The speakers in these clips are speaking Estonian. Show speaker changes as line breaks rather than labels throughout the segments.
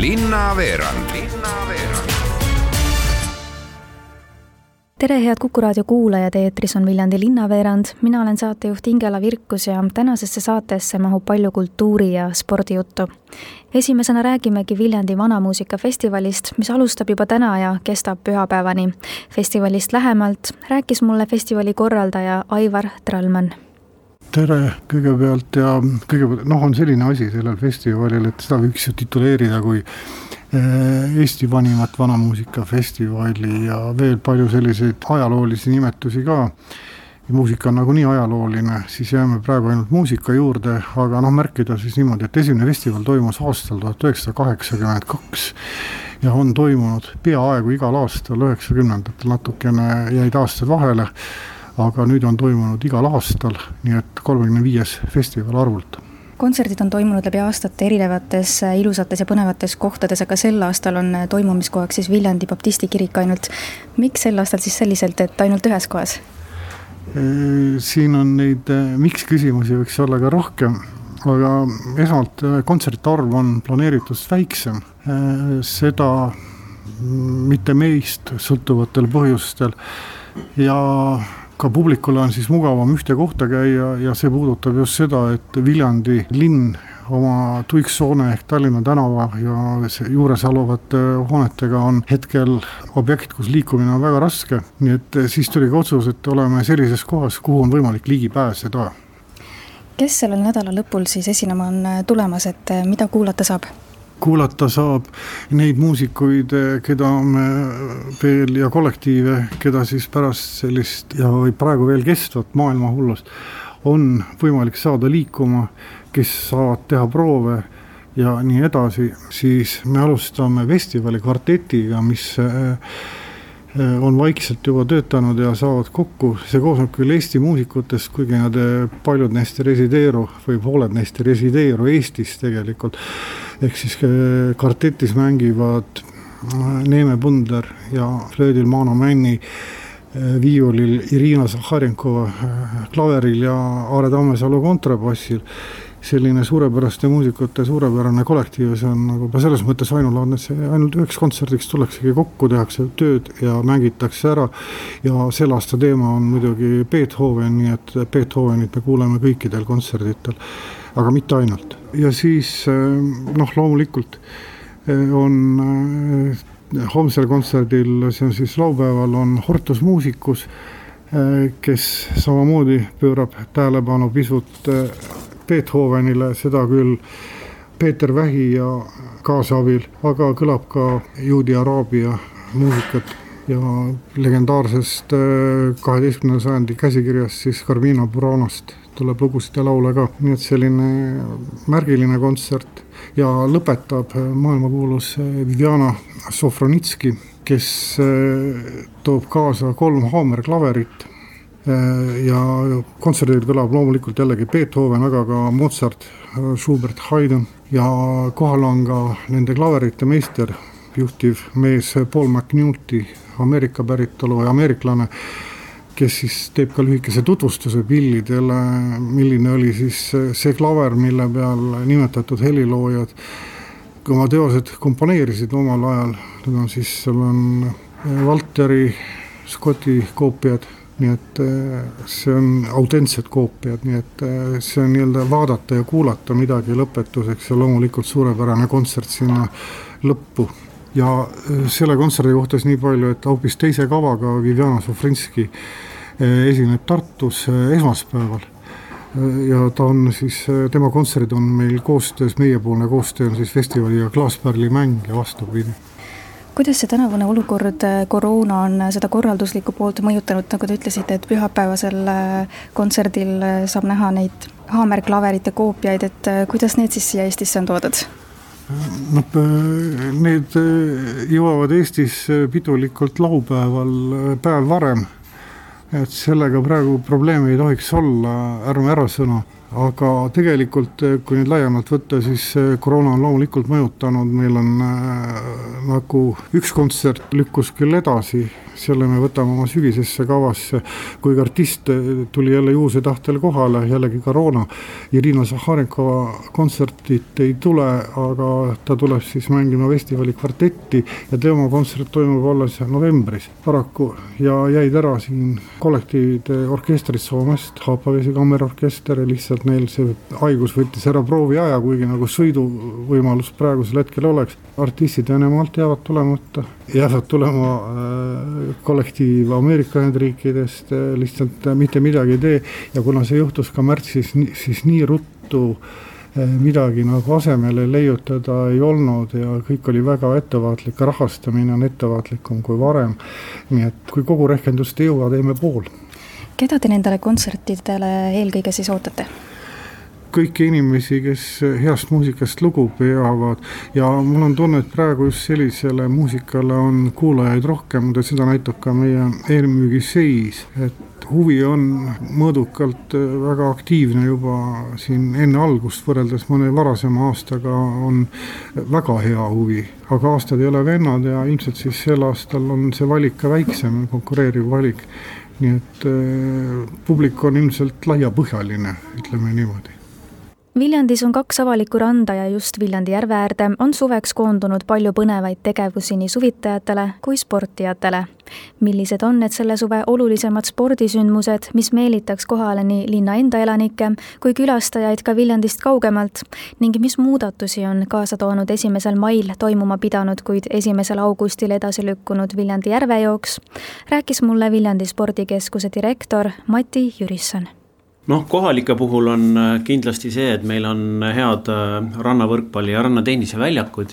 linnaveerand Linnaveerand.
tere, head Kuku raadio kuulajad, eetris on Viljandi linnaveerand, mina olen saatejuht Ingela Virkus ja tänasesse saatesse mahub palju kultuuri- ja spordijuttu. esimesena räägimegi Viljandi Vanamuusikafestivalist, mis alustab juba täna ja kestab pühapäevani. festivalist lähemalt rääkis mulle festivali korraldaja Aivar Trallmann
tere kõigepealt ja kõigepealt noh, on selline asi sellel festivalil, et seda võiks ju tituleerida kui eh, Eesti vanimat vanamuusikafestivali ja veel palju selliseid ajaloolisi nimetusi ka. muusika on nagunii ajalooline, siis jääme praegu ainult muusika juurde, aga noh, märkida siis niimoodi, et esimene festival toimus aastal tuhat üheksasada kaheksakümmend kaks ja on toimunud peaaegu igal aastal, üheksakümnendatel natukene jäid aastad vahele aga nüüd on toimunud igal aastal, nii et kolmekümne viies festival arvult
kontserdid on toimunud läbi aastate erinevates äh, ilusates ja põnevates kohtades, aga sel aastal on äh, toimumiskohaks siis Viljandi baptisti kirik ainult. miks sel aastal siis selliselt, et ainult ühes kohas?
Äh, siin on neid miks küsimusi võiks olla ka rohkem, aga esmalt kontsertide arv on planeeritust väiksem, seda mitte meist sõltuvatel põhjustel ja ka publikule on siis mugavam ühte kohta käia ja see puudutab just seda, et Viljandi linn oma tuiksoone ehk Tallinna tänava ja juures aluvate hoonetega on hetkel objekt, kus liikumine on väga raske. nii et siis tuli ka otsus, et oleme sellises kohas, kuhu on võimalik ligi pääseda.
kes sellel nädala lõpul siis esinema on tulemas, et mida kuulata saab?
Kuulata saab neid muusikuid, keda me veel ja kollektiive, keda siis pärast sellist ja praegu veel kestvat maailmahullust on võimalik saada liikuma, kes saavad teha proove ja nii edasi, siis me alustame festivali kvartetiga, mis Äh, on vaikselt juba töötanud ja saavad kokku, see koosneb küll Eesti muusikutest, kuigi nad, äh, paljud neist ei resideeru või pooled neist ei resideeru Eestis tegelikult. Ehk siis äh, kvartetis mängivad Neeme Pundler ja flöödil Mano Männi, viiulil Irina Zahharjenkova, klaveril ja Aare Tammesalu kontrabassil selline suurepäraste muusikute suurepärane kollektiiv see on nagu ka selles mõttes ainulaadne, et see ainult üheks kontserdiks tullaksegi kokku, tehakse tööd ja mängitakse ära. ja selle aasta teema on muidugi Beethoven, nii et Beethovenit me kuuleme kõikidel kontserditel, aga mitte ainult. ja siis noh, loomulikult eh, on eh, homsel kontserdil, see on siis laupäeval, on Hortus Musicus, eh, kes samamoodi pöörab tähelepanu pisut Beethovenile, seda küll Peeter Vähi ja kaasabil, aga kõlab ka juudi araabia muusikat. Ja legendaarsest äh, kaheteistkümnenda sajandi käsikirjast siis Carmina Buranost tuleb lugusid ja laule ka, nii et selline märgiline kontsert ja lõpetab maailmakuulus Viviana Sofronitski, kes äh, toob kaasa kolm haamerklaverit Äh, ja kontserdil kõlab loomulikult jällegi Beethoven, aga ka Mozart, Schubert, Haydn. Ja kohal on ka nende klaverite meister, juhtiv mees Paul McNulty, Ameerika päritolu ja ameeriklane, kes siis teeb ka lühikese tutvustuse pillidele, milline oli siis see klaver, mille peal nimetatud heliloojad oma teosed komponeerisid omal ajal, need on siis, seal on Valteri Scotti koopiad nii et äh, see on autentsed koopiad, nii et äh, see on nii-öelda vaadata ja kuulata midagi lõpetuseks ja loomulikult suurepärane kontsert sinna lõppu. ja äh, selle kontserdi kohta siis nii palju, et hoopis teise kavaga Viviana Sofrinski esineb Tartus esmaspäeval ja ta on siis, tema kontserdid on meil koostöös, meiepoolne koostöö on siis festivaliga Klaaspärli mäng ja vastupidi
kuidas see tänavune olukord, äh, koroona on äh, seda korralduslikku poolt mõjutanud, nagu te ütlesite, et pühapäevasel äh, kontserdil saab näha neid haamerklaverite koopiaid, et kuidas need siis siia Eestisse on toodud?
noh, need jõuavad Eestisse pidulikult laupäeval, päev varem. et sellega praegu probleemi ei tohiks olla, ärme ära sõna aga tegelikult, kui nüüd laiemalt võtta, siis koroona on loomulikult mõjutanud, meil on äh, nagu üks kontsert lükkus küll edasi. Selle me võtame oma sügisesse kavasse, kuigi artist tuli jälle juhuse tahtel kohale, jällegi koroona. Irina Zahharenkova kontsertit ei tule, aga ta tuleb siis mängima festivali kvartetti ja tema kontsert toimub alles novembris. Paraku ja jäid ära siin kollektiivide orkestrid Soomest, Haapavesi kammerorkester ja lihtsalt neil see haigus võttis ära prooviaja, kuigi nagu sõiduvõimalus praegusel hetkel oleks. artistid Venemaalt jäävad tulemata, jäävad tulema äh, kollektiiv Ameerika Ühendriikidest eh, lihtsalt mitte midagi ei tee ja kuna see juhtus ka märtsis, siis nii ruttu midagi nagu asemele leiutada ei olnud ja kõik oli väga ettevaatlik, rahastamine on ettevaatlikum kui varem. nii et kui kogu rehkendust ei jõua, teeme pool.
keda te nendele kontsertidele eelkõige siis ootate?
Kõiki inimesi, kes heast muusikast lugu peavad ja mul on tunne, et praegu just sellisele muusikale on kuulajaid rohkem, seda näitab ka meie eelmüügi seis, et huvi on mõõdukalt väga aktiivne juba siin enne algust, võrreldes mõne varasema aastaga on väga hea huvi. aga aastad ei ole vennad ja ilmselt siis sel aastal on see valik ka väiksem, konkureeriv valik. nii et äh, publik on ilmselt laiapõhjaline, ütleme niimoodi
Viljandis on kaks avalikku randa ja just Viljandi järve äärde on suveks koondunud palju põnevaid tegevusi nii suvitajatele kui sportijatele. millised on need selle suve olulisemad spordisündmused, mis meelitaks kohale nii linna enda elanikke kui külastajaid ka Viljandist kaugemalt? Ning mis muudatusi on kaasa toonud esimesel mail toimuma pidanud, kuid esimesel augustil edasi lükkunud Viljandi järvejooks, rääkis mulle Viljandi spordikeskuse direktor Mati Jürisson
noh, kohalike puhul on äh, kindlasti see, et meil on head äh, rannavõrkpalli ja rannatennise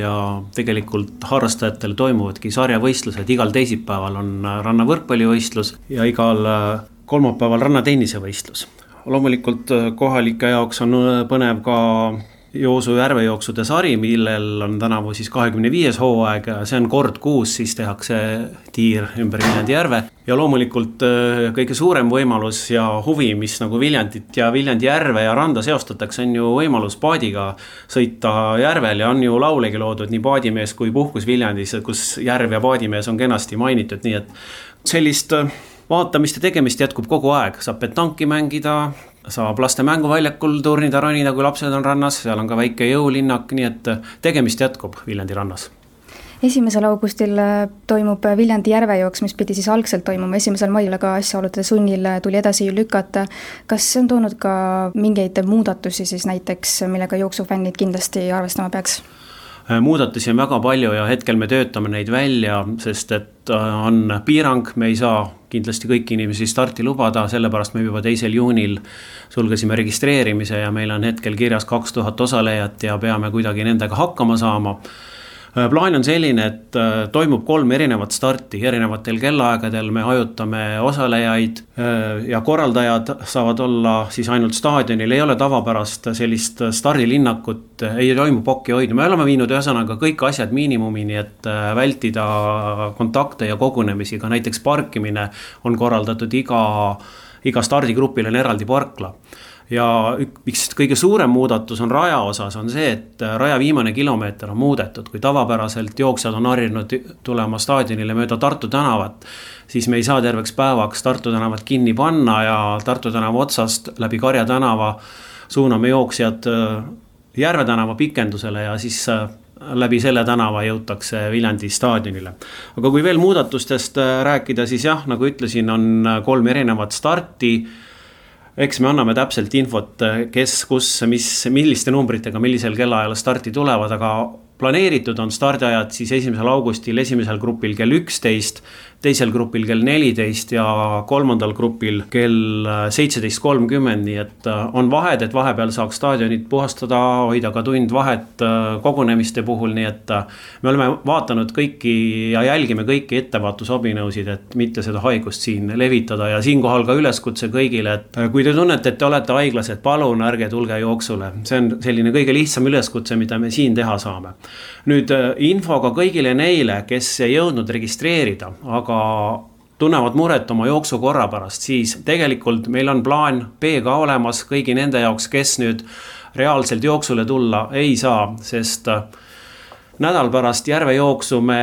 ja tegelikult harrastajatel toimuvadki sarjavõistlused, igal teisipäeval on äh, rannavõrkpallivõistlus ja igal kolmapäeval rannatennisevõistlus. loomulikult kohalike jaoks on põnev ka Joosu järvejooksude sari, millel on tänavu siis kahekümne viies hooaeg, see on kord kuus, siis tehakse tiir ümber Viljandi järve. ja loomulikult äh, kõige suurem võimalus ja huvi, mis nagu Viljandit ja Viljandi järve ja randa seostatakse, on ju võimalus paadiga sõita järvel ja on ju laulegi loodud nii Paadimees kui Puhkus Viljandis, kus järv ja paadimees on kenasti mainitud, nii et sellist äh, vaatamist ja tegemist jätkub kogu aeg, saab petanki mängida, saab laste mänguväljakul turnida, ronida, kui lapsed on rannas, seal on ka väike jõulinnak, nii et tegemist jätkub Viljandi rannas
esimesel augustil äh, toimub Viljandi järvejooks, mis pidi siis algselt toimuma esimesel mail, aga asjaolude sunnil äh, tuli edasi lükata. kas see on toonud ka mingeid muudatusi siis näiteks, millega jooksufännid kindlasti arvestama peaks?
Äh, muudatusi on väga palju ja hetkel me töötame neid välja, sest et äh, on piirang, me ei saa kindlasti kõiki inimesi starti lubada, sellepärast me juba teisel juunil sulgesime registreerimise ja meil on hetkel kirjas kaks tuhat osalejat ja peame kuidagi nendega hakkama saama plaan on selline, et äh, toimub kolm erinevat starti. Erinevatel kellaaegadel, me hajutame osalejaid äh, ja korraldajad saavad olla siis ainult staadionil, ei ole tavapärast sellist stardilinnakut, ei toimu pokki hoida, me oleme viinud ühesõnaga kõik asjad miinimumini, et vältida kontakte ja kogunemisi, ka näiteks parkimine on korraldatud iga, iga stardigrupil on eraldi parkla ja üks kõige suurem muudatus on raja osas, on see, et äh, raja viimane kilomeeter on muudetud, kui tavapäraselt jooksjad on harjunud tulema staadionile mööda Tartu tänavat, siis me ei saa terveks päevaks Tartu tänavat kinni panna ja Tartu tänava otsast läbi Karja tänava suuname jooksjad äh, Järve tänava pikendusele ja siis äh, läbi selle tänava jõutakse Viljandi staadionile. aga kui veel muudatustest rääkida, siis jah, nagu ütlesin, on kolm erinevat starti eks me anname täpselt infot, kes, kus, mis, milliste numbritega, millisel kellaajal starti tulevad, aga planeeritud on stardiajad siis esimesel augustil esimesel grupil kell üksteist teisel grupil kell neliteist ja kolmandal grupil kell seitseteist kolmkümmend, nii et äh, on vahed, et vahepeal saaks staadionit puhastada, hoida ka tund vahet äh, kogunemiste puhul, nii et äh, me oleme vaadanud kõiki ja jälgime kõiki ettevaatusabinõusid, et mitte seda haigust siin levitada ja siinkohal ka üleskutse kõigile, et kui te tunnete, et te olete haiglas, et palun ärge tulge jooksule, see on selline kõige lihtsam üleskutse, mida me siin teha saame. nüüd infoga kõigile neile, kes ei jõudnud registreerida, aga aga tunnevad muret oma jooksukorra pärast, siis tegelikult meil on plaan B ka olemas kõigi nende jaoks, kes nüüd reaalselt jooksule tulla ei saa, sest äh, nädal pärast järvejooksu me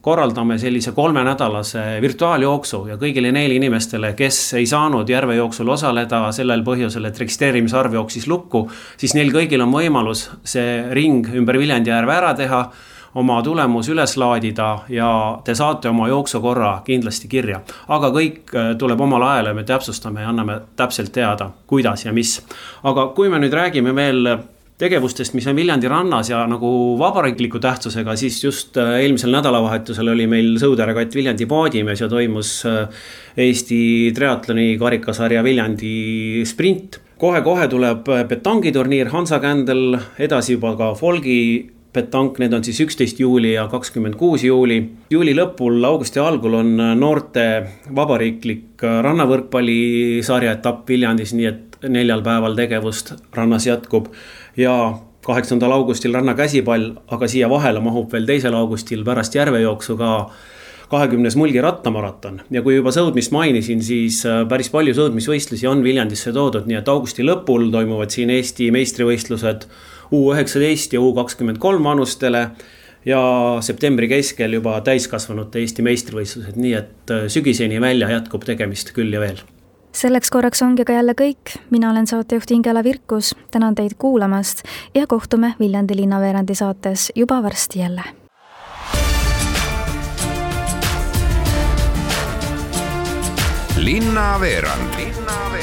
korraldame sellise kolmenädalase virtuaaljooksu ja kõigile neile inimestele, kes ei saanud järvejooksul osaleda sellel põhjusel, et registreerimise arv jooksis lukku, siis neil kõigil on võimalus see ring ümber Viljandi järve ära teha, oma tulemus üles laadida ja te saate oma jooksukorra kindlasti kirja. aga kõik äh, tuleb omal ajal ja me täpsustame ja anname täpselt teada, kuidas ja mis. aga kui me nüüd räägime veel tegevustest, mis on Viljandi rannas ja nagu vabariikliku tähtsusega, siis just äh, eelmisel nädalavahetusel oli meil sõuderekatt Viljandi paadimees ja toimus äh, Eesti triatloni karikasarja Viljandi sprint kohe-kohe tuleb petangiturniir Hansa Kändel, edasi juba ka folgi petank, need on siis üksteist juuli ja kakskümmend kuus juuli. juuli lõpul, augusti algul on noorte vabariiklik rannavõrkpallisarja etapp Viljandis, nii et neljal päeval tegevust rannas jätkub ja kaheksandal augustil ranna käsipall, aga siia vahele mahub veel teisel augustil pärast järvejooksu ka kahekümnes Mulgi rattamaraton ja kui juba sõudmist mainisin, siis äh, päris palju sõudmisvõistlusi on Viljandisse toodud, nii et augusti lõpul toimuvad siin Eesti meistrivõistlused U üheksateist ja U kakskümmend kolm vanustele ja septembri keskel juba täiskasvanute Eesti meistrivõistlused, nii et äh, sügiseni välja jätkub tegemist küll ja veel.
Selleks korraks ongi ka jälle kõik, mina olen saatejuht Ingela Virkus, tänan teid kuulamast ja kohtume Viljandi linnaveerandi saates juba varsti jälle.
linnaveerand linnaveerand